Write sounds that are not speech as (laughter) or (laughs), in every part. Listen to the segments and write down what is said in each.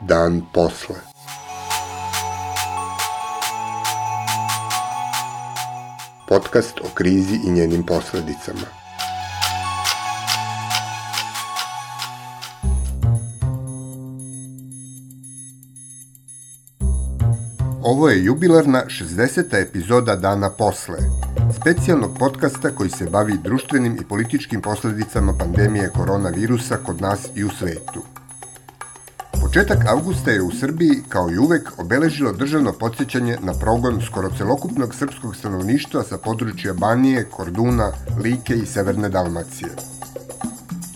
Dan posle. Podcast o krizi i njenim posledicama. Ovo je jubilarna 60. epizoda Dana posle, specijalnog podcasta koji se bavi društvenim i političkim posledicama pandemije koronavirusa kod nas i u svetu. Početak avgusta je u Srbiji, kao i uvek, obeležilo državno podsjećanje na progon skoro celokupnog srpskog stanovništva sa područja Banije, Korduna, Like i Severne Dalmacije.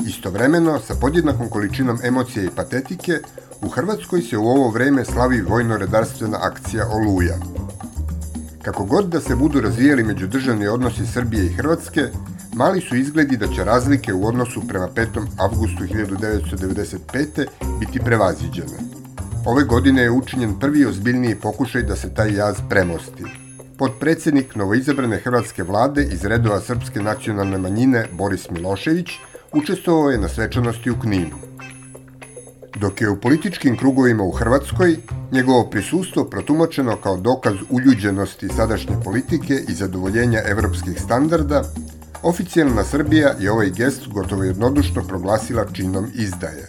Istovremeno, sa podjednakom količinom emocije i patetike, u Hrvatskoj se u ovo vreme slavi vojno-redarstvena akcija Oluja. Kako god da se budu razvijali međudržavni odnosi Srbije i Hrvatske, mali su izgledi da će razlike u odnosu prema 5. avgustu 1995. biti prevaziđene. Ove godine je učinjen prvi ozbiljniji pokušaj da se taj jaz premosti. Podpredsednik novoizabrane hrvatske vlade iz redova srpske nacionalne manjine Boris Milošević učestvovao je na svečanosti u Kninu dok je u političkim krugovima u Hrvatskoj njegovo prisustvo protumačeno kao dokaz uljuđenosti sadašnje politike i zadovoljenja evropskih standarda, oficijalna Srbija je ovaj gest gotovo jednodušno proglasila činom izdaje.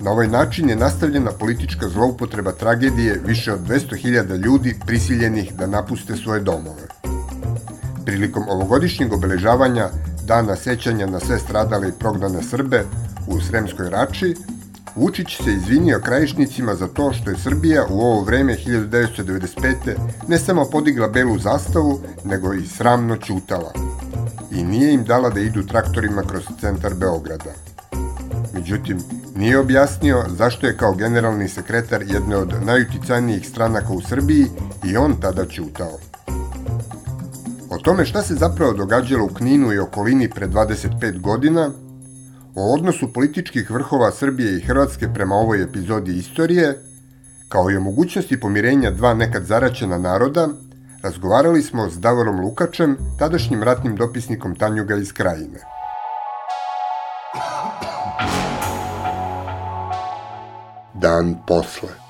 Na ovaj način je nastavljena politička zloupotreba tragedije više od 200.000 ljudi prisiljenih da napuste svoje domove. Prilikom ovogodišnjeg obeležavanja Dana sećanja na sve stradale i prognane Srbe u Sremskoj Rači, Vučić se izvinio krajišnicima za to što je Srbija u ovo vreme 1995. ne samo podigla belu zastavu, nego i sramno ćutala. I nije im dala da idu traktorima kroz centar Beograda. Međutim, nije objasnio zašto je kao generalni sekretar jedne od najuticajnijih stranaka u Srbiji i on tada ćutao. O tome šta se zapravo događalo u Kninu i okolini pre 25 godina O odnosu političkih vrhova Srbije i Hrvatske prema ovoj epizodi istorije, kao i o mogućnosti pomirenja dva nekad zaraćena naroda, razgovarali smo s Davorom Lukačem, tadašnjim ratnim dopisnikom Tanjuga iz Krajine. Dan posle.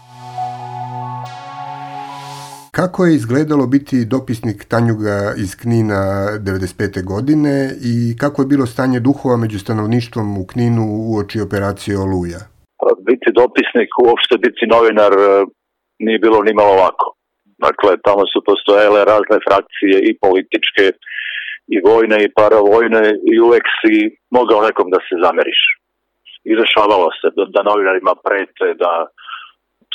Kako je izgledalo biti dopisnik Tanjuga iz Knina 95. godine i kako je bilo stanje duhova među stanovništvom u Kninu u oči operacije Oluja? Pa, biti dopisnik, uopšte biti novinar e, nije bilo ni malo lako. Dakle, tamo su postojele razne frakcije i političke i vojne i paravojne i uvek si mogao nekom da se zameriš. I dešavalo se da, da novinarima prete, da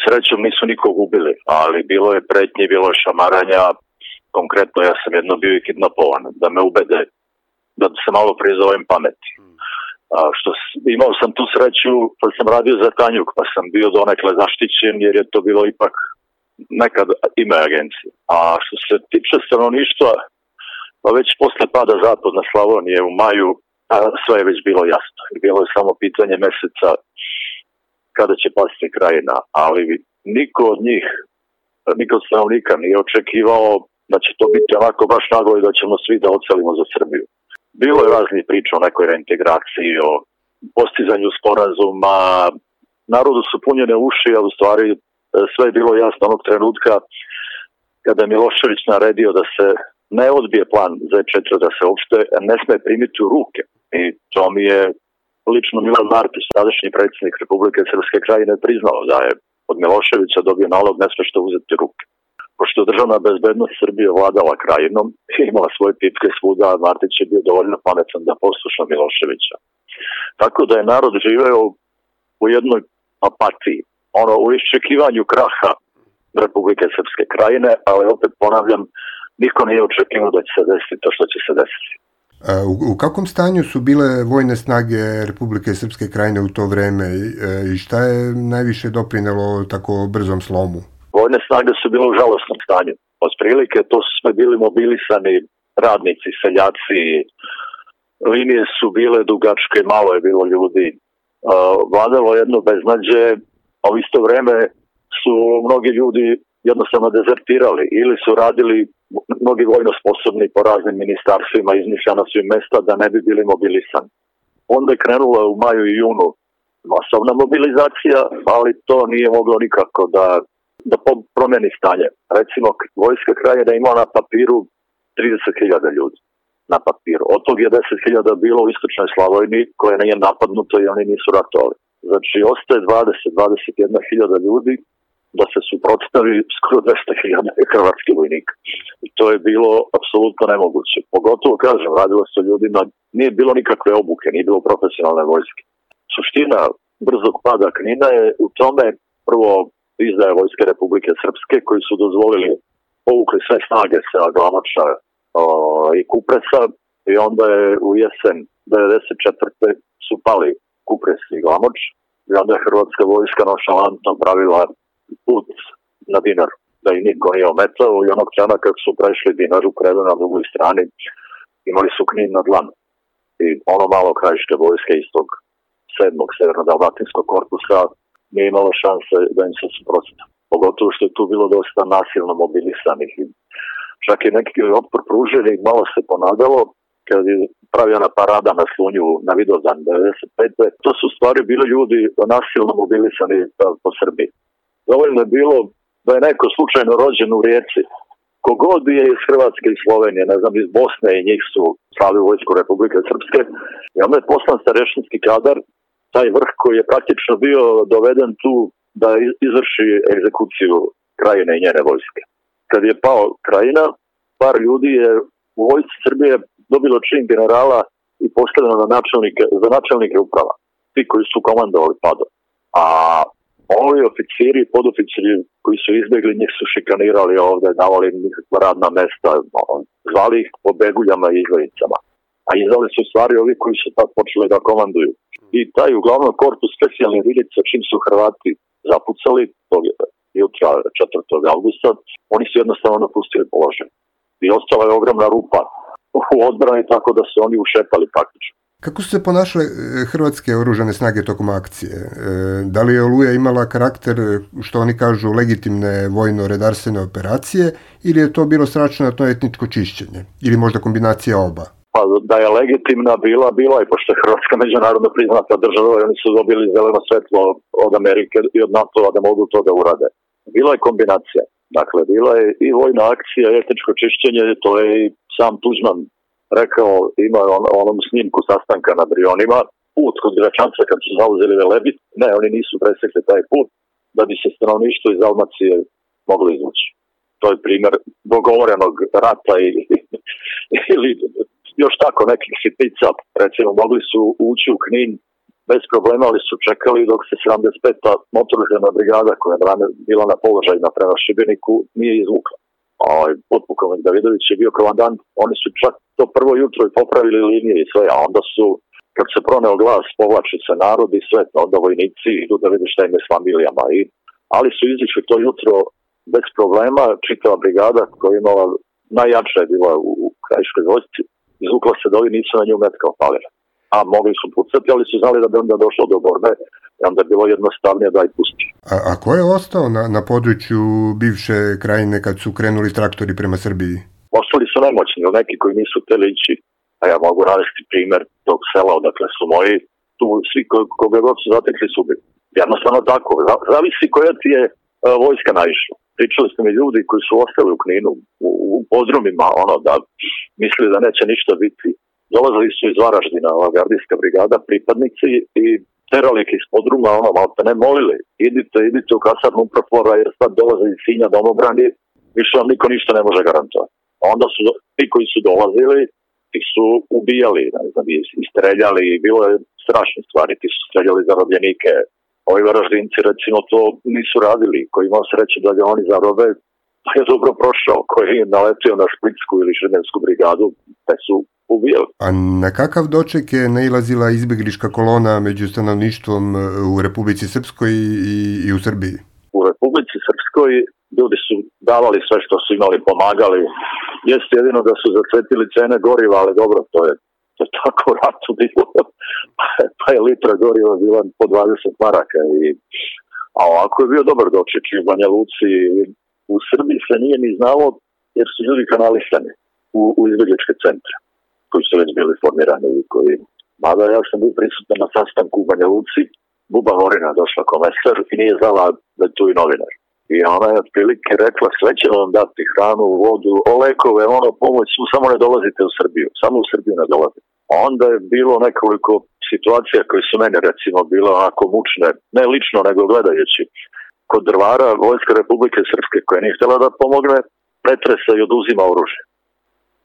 srećom nisu nikog ubili, ali bilo je pretnje, bilo je šamaranja, konkretno ja sam jedno bio i kidnapovan, da me ubede, da se malo prizovem pameti. A, što imao sam tu sreću pa sam radio za Tanjuk, pa sam bio donekle zaštićen jer je to bilo ipak nekad ime agencije. A što se tiče stanovništva, pa već posle pada zapadna Slavonije u maju, a sve je već bilo jasno. Bilo je samo pitanje meseca kada će pasti krajina, ali niko od njih, niko od stanovnika nije očekivao da će to biti onako baš naglo i da ćemo svi da ocelimo za Srbiju. Bilo je raznih priča o nekoj reintegraciji, o postizanju sporazuma, narodu su punjene uši, a u stvari e, sve je bilo jasno onog trenutka kada je Milošević naredio da se ne odbije plan Z4, da se uopšte ne sme primiti u ruke. I to mi je lično Milan Martić, tadašnji predsjednik Republike Srpske krajine, priznao da je od Miloševića dobio nalog ne sve što uzeti ruke. Pošto državna bezbednost Srbije vladala krajinom i imala svoje pipke svuda, Martić je bio dovoljno pametan da posluša Miloševića. Tako da je narod živeo u jednoj apatiji, ono u iščekivanju kraha Republike Srpske krajine, ali opet ponavljam, niko nije očekivao da će se desiti to što će se desiti. U, u kakvom stanju su bile vojne snage Republike Srpske krajine u to vreme e, i šta je najviše doprinelo tako brzom slomu? Vojne snage su bile u žalostnom stanju. Od prilike to su sve bili mobilisani radnici, seljaci, linije su bile dugačke, malo je bilo ljudi. Vladalo jedno beznađe, a u isto vreme su mnogi ljudi jednostavno dezertirali ili su radili mnogi vojno sposobni po raznim ministarstvima, izmišljana su im mesta da ne bi bili mobilisani. Onda je krenula u maju i junu masovna mobilizacija, ali to nije moglo nikako da, da promeni stanje. Recimo, vojska kraja da ima na papiru 30.000 ljudi na papiru. Od tog je 10.000 bilo u istočnoj Slavojni koje nije napadnuto i oni nisu ratovali. Znači, ostaje 20-21.000 ljudi da se suprotstavi skoro 200.000 hrvatskih vojnika. I to je bilo apsolutno nemoguće. Pogotovo, kažem, radilo se o ljudima, nije bilo nikakve obuke, nije bilo profesionalne vojske. Suština brzog pada Knina je u tome prvo izdaje Vojske Republike Srpske koji su dozvolili povukli sve snage sa Glamača i Kupresa i onda je u jesen 94. su pali Kupres i Glamoč i onda je Hrvatska vojska nošalantno pravila put na Dinar da i niko nije ometao i onog čana kad su prešli Dinar u kredu na drugoj strani imali su knin na dlanu i ono malo krajište vojske iz tog sedmog severno-dalmatinskog korpusa nije imalo šanse da im se suprotsta. Pogotovo što je tu bilo dosta nasilno mobilisanih i čak i neki otpor pružili, malo se ponadalo, kad je pravljena parada na Slunju na Vidovdan 95. To su stvari bili ljudi nasilno mobilisani po Srbiji. Dovoljno je bilo da je neko slučajno rođen u Rijeci, kogod je iz Hrvatske i Slovenije, ne znam, iz Bosne i njih su slali u vojsku Republike Srpske. I onda je poslan starešinski kadar, taj vrh koji je praktično bio doveden tu da izvrši egzekuciju krajine i njene vojske. Kad je pao krajina, par ljudi je u vojci Srbije dobilo čin generala i postavljeno na načelnike, za načelnike uprava, ti koji su komandovali pado. A ovi oficiri i podoficiri koji su izbjegli, njih su šikanirali ovde, davali nikakva radna mesta, zvali ih po beguljama i izgledicama. A izdali su stvari ovi koji su tad počeli da komanduju. I taj uglavnom korpus specijalnih jedinica, čim su Hrvati zapucali, to je jutra 4. augusta, oni su jednostavno napustili položaj. I ostala je ogromna rupa u odbrani tako da se oni ušetali praktično. Kako su se ponašale e, hrvatske oružane snage tokom akcije? E, da li je Oluja imala karakter, što oni kažu, legitimne vojno-redarstvene operacije ili je to bilo to etničko čišćenje? Ili možda kombinacija oba? Pa da je legitimna bila, bila i pošto je Hrvatska (laughs) međunarodno priznata država i oni su dobili zeleno svetlo od Amerike i od NATO da mogu to da urade. Bila je kombinacija. Dakle, bila je i vojna akcija, etničko čišćenje, to je i sam Tuđman rekao, ima on, onom snimku sastanka na Brionima, put kod Gračanca kad su zauzeli Velebit, ne, oni nisu presekli taj put, da bi se stanovništvo iz Almacije moglo izvući. To je primjer dogovorenog rata ili, (laughs) ili još tako nekih sitnica. Recimo, mogli su ući u Knin bez problema, ali su čekali dok se 75. motorizana brigada koja je bila na položaju prema Šibeniku nije izvukla. Ovaj, potpukovnik Davidović je bio komandant, oni su čak to prvo jutro i popravili linije i sve, a onda su, kad se proneo glas, povlači se narod i sve, onda vojnici idu da vide šta im je s familijama. I, ali su izišli to jutro bez problema, čitava brigada koja je imala najjača je bila u, u krajiškoj vojsci, izvukla se da ovi nisu na nju metka opalili a mogli su pucati, ali su znali da bi onda došlo do borbe i onda je bilo jednostavnije da ih pusti. A, a ko je ostao na, na području bivše krajine kad su krenuli traktori prema Srbiji? Nemoćni, neki koji nisu hteli ići. A ja mogu navesti primer tog sela odakle su moji, tu svi ko, koga god su zatekli su bili. Jednostavno tako, zavisi koja ti je e, vojska naišla. Pričali ste mi ljudi koji su ostali u Kninu, u, u podrumima, ono, da mislili da neće ništa biti dolazili su iz Varaždina, ova gardijska brigada, pripadnici i terali ih iz podruma, ono, malo te ne molili, idite, idite u kasarnu uprafora jer sad dolaze iz Sinja domobrani, više vam niko ništa ne može garantovati. Onda su ti koji su dolazili, ti su ubijali, ne znam, istreljali, bilo je strašne stvari, ti su streljali zarobljenike. Ovi varaždinci recimo to nisu radili, koji imao sreće da ga oni zarobe, pa je dobro prošao, koji je naletio na Šplitsku ili Šredensku brigadu, te su ubijali. A na kakav doček je nailazila izbjegliška kolona među stanovništvom e, u Republici Srpskoj i, i u Srbiji? U Republici Srpskoj ljudi su davali sve što su imali, pomagali. Jeste jedino da su zacvetili cene goriva, ali dobro, to je, to je tako u ratu bilo. (laughs) pa je litra goriva bila po 20 maraka. I, a ovako je bio dobar doček i u Banja Luci. U Srbiji se nije ni znalo jer su ljudi kanalisani u, u izbjegličke centre koji su već bili formirani i koji Mada ja sam bio prisutan na sastanku u Banja Luci, Buba Horina došla komesar i nije znala da je tu i novinar. I ona je otprilike rekla sve će vam dati hranu, vodu, lekove, ono pomoć, samo ne dolazite u Srbiju, samo u Srbiju ne dolazite. Onda je bilo nekoliko situacija koje su mene recimo bilo onako mučne, ne lično nego gledajući. Kod drvara Vojska Republike Srpske koja nije htjela da pomogne, pretresa i oduzima oružje.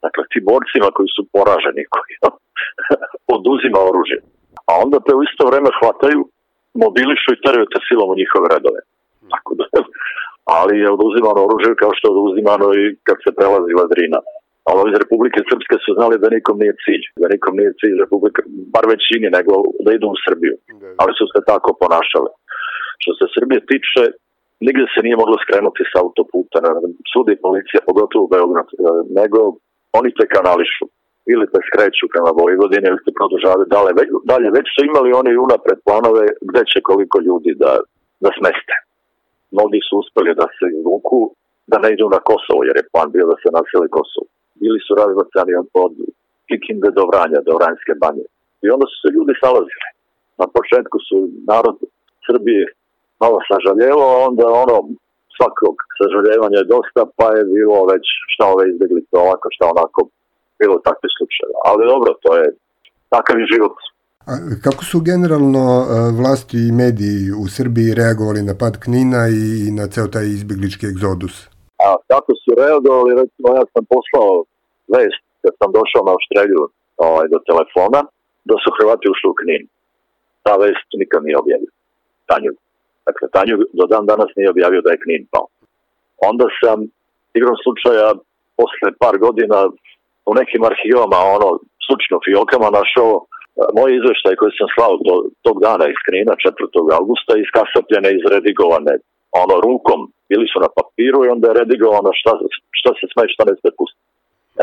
Dakle, ti borcima koji su poraženi, koji (laughs) oduzima oružje. A onda te u isto vreme hvataju, mobilišu i teraju te silom u njihove redove. Tako da, ali je oduzimano oružje kao što je oduzimano i kad se prelazi Ladrina. Ali iz Republike Srpske su znali da nikom nije cilj, da nikom nije cilj Republike, bar većini, nego da idu u Srbiju. Ali su se tako ponašali. Što se Srbije tiče, nigde se nije moglo skrenuti sa autoputa, sudi policija, pogotovo u Beograd, nego oni te kanališu ili te skreću prema Vojvodini ili te produžavaju dalje. dalje. Već su imali oni unapred planove gde će koliko ljudi da, da smeste. Mnogi su uspeli da se izvuku, da ne idu na Kosovo, jer je plan bio da se naseli Kosovo. Bili su razbacani od Kikinde do Vranja, do Vranjske banje. I onda su se ljudi salazili. Na početku su narod Srbije malo sažaljelo, a onda ono svakog sažaljevanja je dosta, pa je bilo već šta ove izbjeglice ovako, šta onako, bilo takve slučaje. Ali dobro, to je takav i život. Kako su generalno e, vlasti i mediji u Srbiji reagovali na pad Knina i na ceo taj izbjeglički egzodus? A kako su reagovali, recimo ja sam poslao vest kad sam došao na Oštrelju ovaj, do telefona, da su Hrvati ušli u Knin. Ta vest nikad nije objavio. Tanju. Dakle, Tanju do dan danas nije objavio da je Knin pao. Onda sam, igrom slučaja, posle par godina u nekim arhivama, ono, slučno fiokama našao moj izveštaj koji sam slao do, tog dana iz Knina 4. augusta iskasapljene, izredigovane ono rukom, bili su na papiru i onda je redigovano šta, šta se sme šta ne sme pustiti.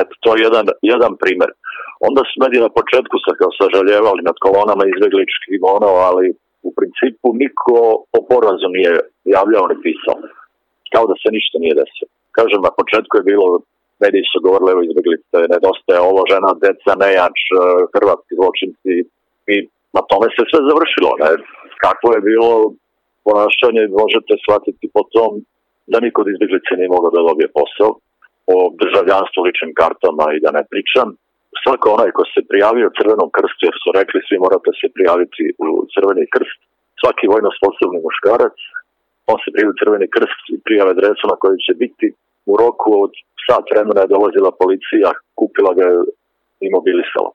Eto, to je jedan, jedan primer. Onda su mediji na početku sa kao sažaljevali nad kolonama izbjegličkih ono, ali u principu niko o porazu nije javljao ni pisao. Kao da se ništa nije desilo. Kažem, na početku je bilo mediji su govorili o izbjeglice, nedostaje ovo žena, deca, nejač, e, hrvatski zločinci i na tome se sve završilo. Ne? Kako je bilo ponašanje, možete shvatiti po tom da niko od izbjeglice nije mogao da dobije posao, o državljanstvu, ličnim kartama i da ne pričam. Svako onaj ko se prijavio Crvenom krstu, jer su rekli svi morate se prijaviti u Crveni krst, svaki vojno sposobni muškarac, on se prijavio Crveni krst i prijave adresu na kojoj će biti, u roku od sat vremena je dolazila policija, kupila ga i mobilisala.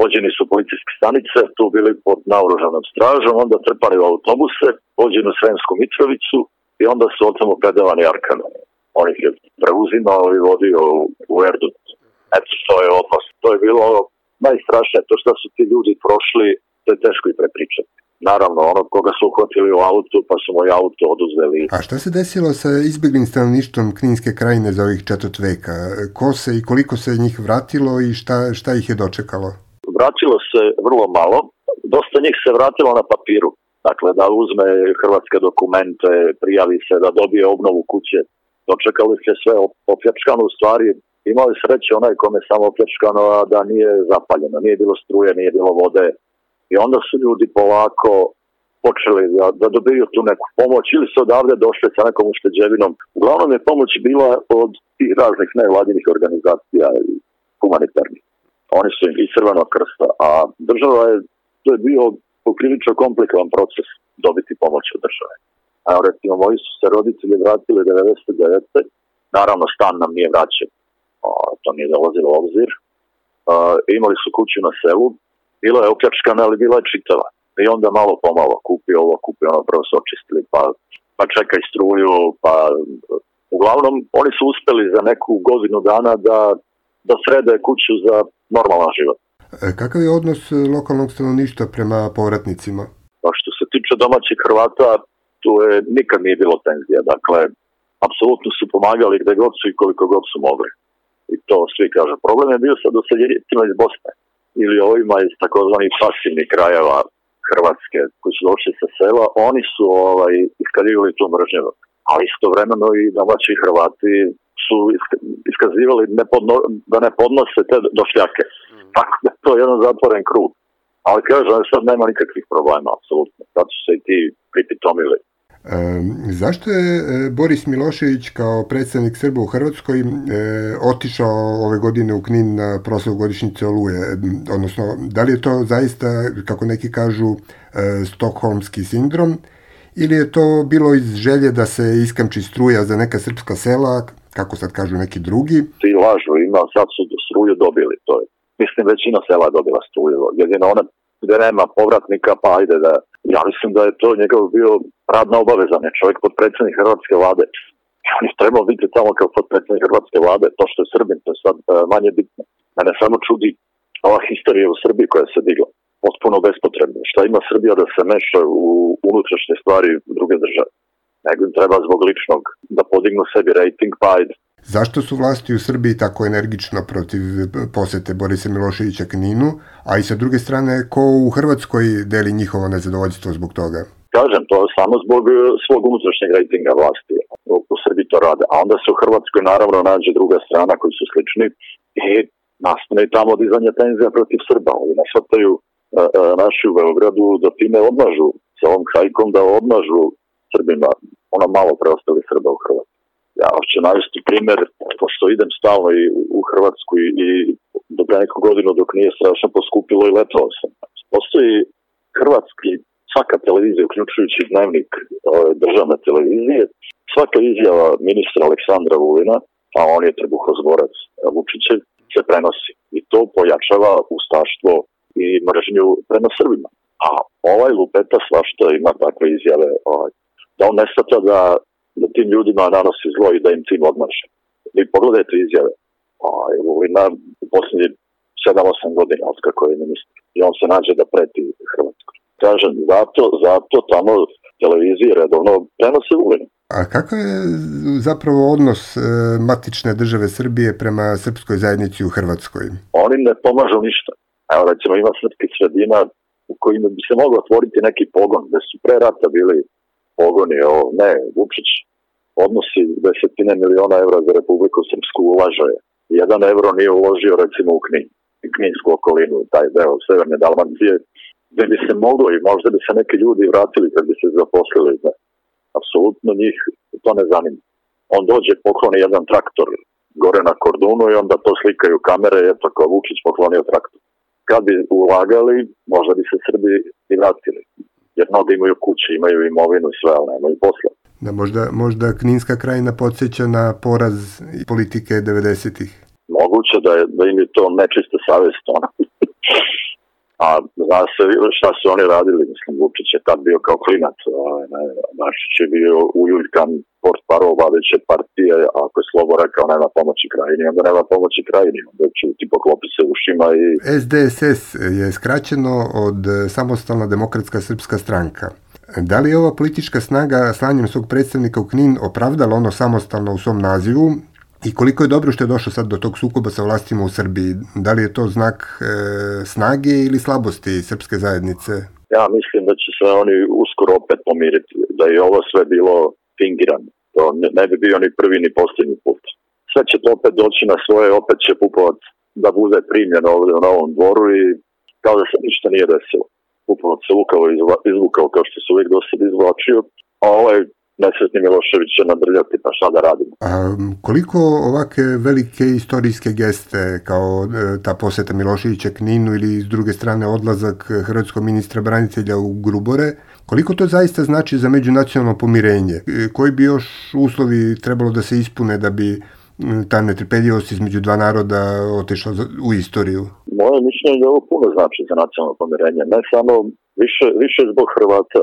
Vođeni su policijske stanice, tu bili pod naoružanom stražom, onda trpani u autobuse, vođeni u Sremsku Mitrovicu i onda su od tamo predavani Arkanu. On ih je preuzimao i vodio u Erdu. Eto, to je odnos. To je bilo najstrašnije, to što su ti ljudi prošli, to je teško i prepričati naravno onog koga su uhvatili u autu pa su moj auto oduzeli. A šta se desilo sa izbjeglim stanovništvom Kninske krajine za ovih četvrt veka? Ko se i koliko se njih vratilo i šta, šta ih je dočekalo? Vratilo se vrlo malo. Dosta njih se vratilo na papiru. Dakle, da uzme hrvatske dokumente, prijavi se, da dobije obnovu kuće. Dočekali se sve opljačkano u stvari. Imali sreće onaj kome samo opljačkano, a da nije zapaljeno. Nije bilo struje, nije bilo vode, i onda su ljudi polako počeli da, da dobiju tu neku pomoć ili su odavde došli sa nekom ušteđevinom. Uglavnom je pomoć bila od tih raznih nevladinih organizacija i humanitarnih. Oni su i Crvenog krsta, a država je, to je bio poprilično komplikovan proces dobiti pomoć od države. A recimo, moji su se roditelji vratili 99. Naravno, stan nam nije vraćen. O, to nije dolazilo obzir. Uh, imali su kuću na selu, bila je opljačkana, ali bila je čitava. I onda malo pomalo kupi ovo, kupi ono, prvo su očistili, pa, pa čekaj struju, pa uglavnom oni su uspeli za neku godinu dana da, da srede kuću za normalan život. E, kakav je odnos lokalnog stanovništva prema povratnicima? Pa što se tiče domaćih Hrvata, tu je nikad nije bilo tenzija. Dakle, apsolutno su pomagali gde god su i koliko god su mogli. I to svi kažu. Problem je bio sa doseljenicima iz Bosne ili ovima iz takozvanih pasivnih krajeva Hrvatske koji su došli sa sela, oni su ovaj, iskaljivali tu mržnju. Ali istovremeno i domaći Hrvati su iskazivali nepodno, da ne podnose te došljake. Mm. Tako da to je jedan zatvoren krug. Ali kažem, sad nema nikakvih problema, apsolutno. Sad su se i ti pripitomili. E, zašto je e, Boris Milošević kao predstavnik Srba u Hrvatskoj e, otišao ove godine u Knin na proslavu godišnjice Oluje? Odnosno, da li je to zaista, kako neki kažu, e, stokholmski sindrom ili je to bilo iz želje da se iskamči struja za neka srpska sela, kako sad kažu neki drugi? Ti lažu, ima, sad su struju dobili, to je. Mislim, većina sela dobila struju, jedino ona gde nema povratnika, pa ajde da... Ja mislim da je to njegov bio radna obaveza, ne čovjek podpredsednik Hrvatske vlade. On je trebao biti tamo kao podpredsednik Hrvatske vlade, to što je Srbin, to je sad uh, manje bitno. Mene samo čudi ova historija u Srbiji koja se digla potpuno bespotrebno. Šta ima Srbija da se meša u unutrašnje stvari druge države? Nego im treba zbog ličnog da podignu sebi rating, pa ajde. Zašto su vlasti u Srbiji tako energično protiv posete Borisa Miloševića Kninu, a i sa druge strane, ko u Hrvatskoj deli njihovo nezadovoljstvo zbog toga? Kažem, to samo zbog e, svog unutrašnjeg rejtinga vlasti. U Srbiji to rade. A onda se u Hrvatskoj naravno nađe druga strana koji su slični i nastane i tamo dizanje tenzija protiv Srba. Oni ne shvataju naši u Beogradu da time odmažu sa ovom hajkom da odmažu Srbima ona malo preostali Srba u Hrvatskoj. Ja hoću navesti primer, pošto idem stalno i u Hrvatsku i, i do neku godinu dok nije strašno poskupilo i letovao sam. Postoji hrvatski, svaka televizija, uključujući dnevnik državne televizije, svaka izjava ministra Aleksandra Vulina, a on je trbuhozborac Vučićev, se prenosi. I to pojačava ustaštvo i mržnju prema Srbima. A ovaj lupeta svašta ima takve izjave, ovaj, da on ne da, da tim ljudima nanosi zlo i da im tim odmaše. Vi pogledajte izjave. Ovaj, Vulina u posljednjih 7-8 godina od kako je ministar. I on se nađe da preti Hrvatskoj. Kažem, zato, zato tamo televizije redovno prenose Vulina. A kakav je zapravo odnos e, matične države Srbije prema srpskoj zajednici u Hrvatskoj? Oni ne pomažu ništa. Evo recimo ima srpskih sredina u kojima bi se moglo otvoriti neki pogon, gde su pre rata bili pogoni, o, ne, Vučić odnosi desetine miliona evra za Republiku Srpsku ulaže. Jedan evro nije uložio recimo u Knin, Kninsku okolinu, taj deo severne Dalmacije, gde bi se moglo i možda bi se neki ljudi vratili kad bi se zaposlili. Ne. Apsolutno njih to ne zanima. On dođe, pokloni jedan traktor gore na kordunu i onda to slikaju kamere, eto kao Vučić poklonio traktor kad bi ulagali, možda bi se Srbi i vratili. Jer mnogo imaju kuće, imaju imovinu i sve, ali nemaju posla. Da, možda, možda Kninska krajina podsjeća na poraz politike 90-ih. Moguće da, je, da im je to nečista savjest, ona. A zna se šta su oni radili, mislim, Vučić je tad bio kao klinac, Našić je bio ujuljkan port parol vladeće partije, a ako je Slobo rekao nema pomoći krajini, onda nema pomoći krajini, onda će ti poklopi se ušima i... SDSS je skraćeno od Samostalna demokratska srpska stranka. Da li je ova politička snaga slanjem svog predstavnika u Knin opravdala ono samostalno u svom nazivu i koliko je dobro što je došlo sad do tog sukoba sa vlastima u Srbiji? Da li je to znak e, snage ili slabosti srpske zajednice? Ja mislim da će se oni uskoro opet pomiriti, da je ovo sve bilo fingirano. To ne, ne bi bio ni prvi ni posljednji put. Sve će to opet doći na svoje, opet će Pupovac da bude primljen ovdje u novom dvoru i kao da se ništa nije desilo. Pupovac se lukavo izvukao kao što se uvijek do sada izvlačio, a ovaj nesretni Milošević će nadrljati, pa šta da radimo. A koliko ovake velike istorijske geste kao e, ta poseta Miloševića Kninu ili s druge strane odlazak hrvatskog ministra branitelja u Grubore, koliko to zaista znači za međunacionalno pomirenje? E, koji bi još uslovi trebalo da se ispune da bi ta netrpeljivost između dva naroda otešla u istoriju? Moje mišljenje je da ovo puno znači za nacionalno pomirenje, ne samo više, više zbog Hrvata,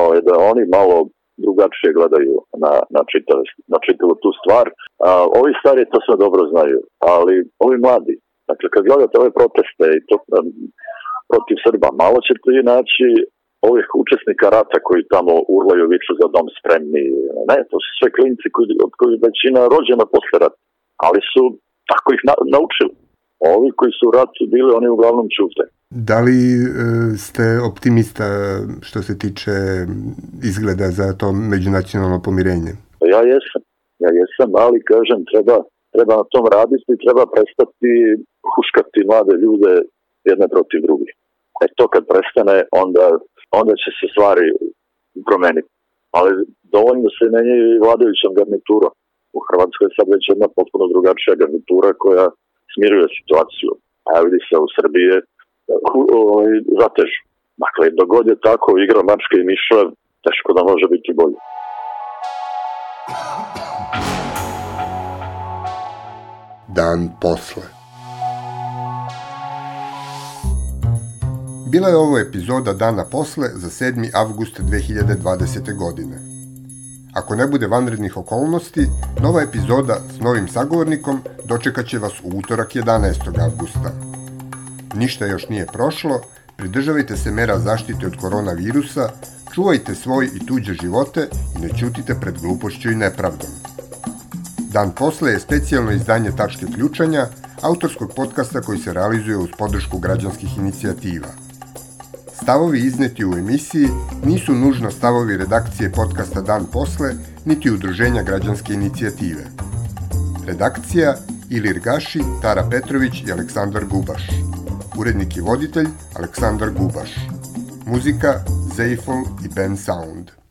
ovaj, da oni malo drugačije gledaju na, na, čitav, na čitavu tu stvar. A, ovi stari to sve dobro znaju, ali ovi mladi, dakle kad gledate ove proteste i to, protiv Srba, malo ćete i naći ovih učesnika rata koji tamo urlaju viču za dom spremni. Ne, to su sve klinci koji, od koji većina rođena posle rata, ali su tako ih na, naučili. Ovi koji su u ratu bili, oni uglavnom čute. Da li e, ste optimista što se tiče izgleda za to međunacionalno pomirenje? Ja jesam. Ja jesam, ali kažem, treba, treba na tom raditi, treba prestati huškati mlade ljude jedne protiv drugih. E to kad prestane, onda, onda će se stvari promeniti. Ali dovoljno se menjaju i vladajućom garniturom. U Hrvatskoj je sad već jedna potpuno drugačija garnitura koja smiruje situaciju. A vidi se u Srbije ovaj, zatežu. Dakle, dogod je tako igra mačke i miša, teško da može biti bolje. Dan posle. Bila je ovo epizoda dana posle za 7. avgust 2020. godine. Ako ne bude vanrednih okolnosti, nova epizoda s novim sagovornikom dočekat će vas u utorak 11. avgusta. Ništa još nije prošlo, pridržavajte se mera zaštite od koronavirusa, čuvajte svoj i tuđe živote i ne ćutite pred glupošću i nepravdom. Dan posle je specijalno izdanje Tačke ključanja, autorskog podcasta koji se realizuje uz podršku građanskih inicijativa – Stavovi izneti u emisiji nisu nužno stavovi redakcije podcasta Dan posle, niti udruženja građanske inicijative. Redakcija Ilir Gaši, Tara Petrović i Aleksandar Gubaš. Urednik i voditelj Aleksandar Gubaš. Muzika Zeifel i Ben Sound.